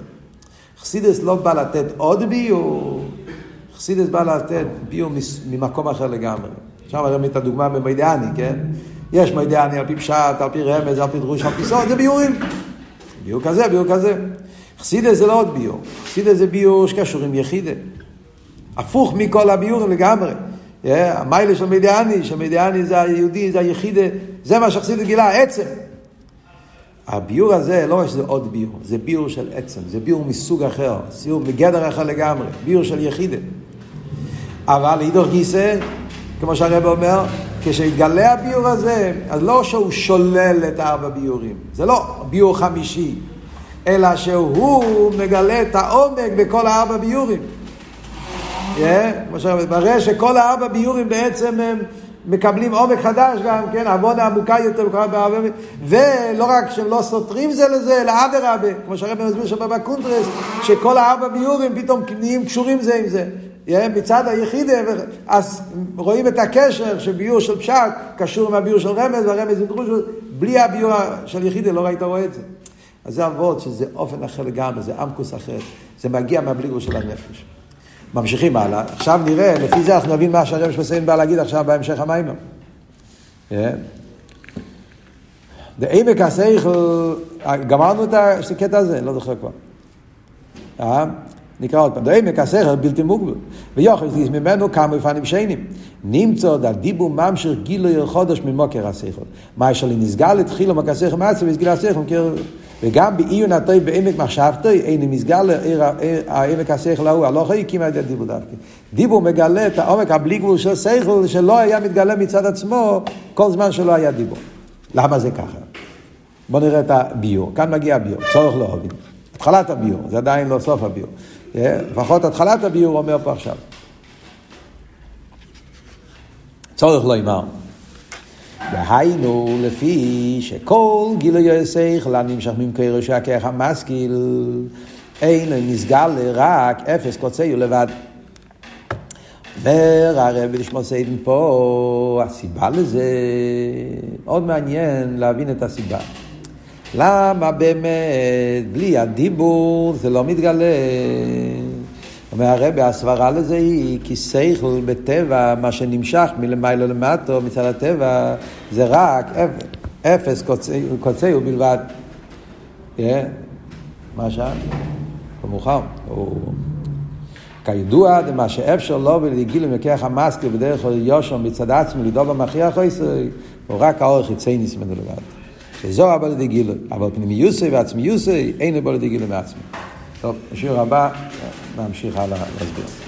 A: חסידס לא בא לתת עוד ביור, חסידס בא לתת ביור ממקום אחר לגמרי. עכשיו הרי את הדוגמה במיידעני, כן? יש מיידעני על פי פשט, על פי רמז, על פי דרוש, על פי סוד, זה ביורים. ביור כזה, ביור כזה. חסידה זה לא עוד ביור, חסידה זה ביור שקשור עם יחידה. הפוך מכל הביורים לגמרי. המיילה של מדיאני, שמדיאני זה היהודי, זה היחידה, זה מה שחסידה גילה, עצם. הביור הזה, לא רק שזה עוד ביור, זה ביור של עצם, זה ביור מסוג אחר, סיור מגדר אחר לגמרי, ביור של יחידה. אבל אידור גיסא, כמו שהרב אומר, כשהתגלה הביור הזה, אז לא שהוא שולל את ארבע ביורים, זה לא ביור חמישי, אלא שהוא מגלה את העומק בכל הארבע ביורים. כמו שאומר, מראה שכל הארבע ביורים בעצם הם מקבלים עומק חדש גם, כן, עוונה עמוקה יותר ולא רק שהם לא סותרים זה לזה, אלא אדרבה, כמו שהרבא מסביר שם בקונטרס, שכל הארבע ביורים פתאום נהיים קשורים זה עם זה. מצד היחידה, אז רואים את הקשר שביור של פשט קשור עם הביור של רמז, והרמז עם דרוש, בלי הביור של יחידה לא ראית רואה את זה. אז זה אבות שזה אופן אחר לגמרי, זה עמקוס אחר, זה מגיע מהבליגור של הנפש. ממשיכים הלאה, עכשיו נראה, לפי זה אנחנו נבין מה שהרב שמסיים בא להגיד עכשיו בהמשך המיימר. דעמק השכל, גמרנו את הקטע הזה, לא זוכר כבר. נקרא עוד פעם, דעמק השכל בלתי מוגבל, ויוחס ממנו כמה אופנים שיינים. נמצא דדיבו ממשיך גילוי חודש ממוקר השכל. מה יש לי נסגל התחילו מקסך מעצב וסגיל השכל וגם בעיון הטוי בעמק מחשבתוי, אין מסגל העמק השכל ההוא, הלא יכול הקים על ידי דיבור דווקא. דיבור מגלה את העומק הבלי גבול של שכל, שלא היה מתגלה מצד עצמו כל זמן שלא היה דיבור. למה זה ככה? בואו נראה את הביור. כאן מגיע הביור, צורך להבין. התחלת הביור, זה עדיין לא סוף הביור. לפחות התחלת הביור אומר פה עכשיו. צורך לא אמר. והיינו לפי שכל גילוי השכל הנמשך ממקרו שהכרך המשכיל אין נסגל רק אפס קוצי לבד. אומר הרב לשמוע סיידן פה, הסיבה לזה, מאוד מעניין להבין את הסיבה. למה באמת בלי הדיבור זה לא מתגלה? אומר הרבי, הסברה לזה היא כי שכל בטבע, מה שנמשך מלמעלה למטו מצד הטבע, זה רק אפס קוצי בלבד. מה שם? במאוחר. כידוע, מה שאפשר לו ולגיל למקח המסקר בדרך יושר מצד עצמו לדאוג במכריח הוא רק האורך חיצייניס ממנו לבד. שזו הבא לידי גילוי, אבל פנימיוסי ועצמיוסי אין הבא לידי גילוי מעצמי. טוב, בשיעור הבא נמשיך הלאה להסביר.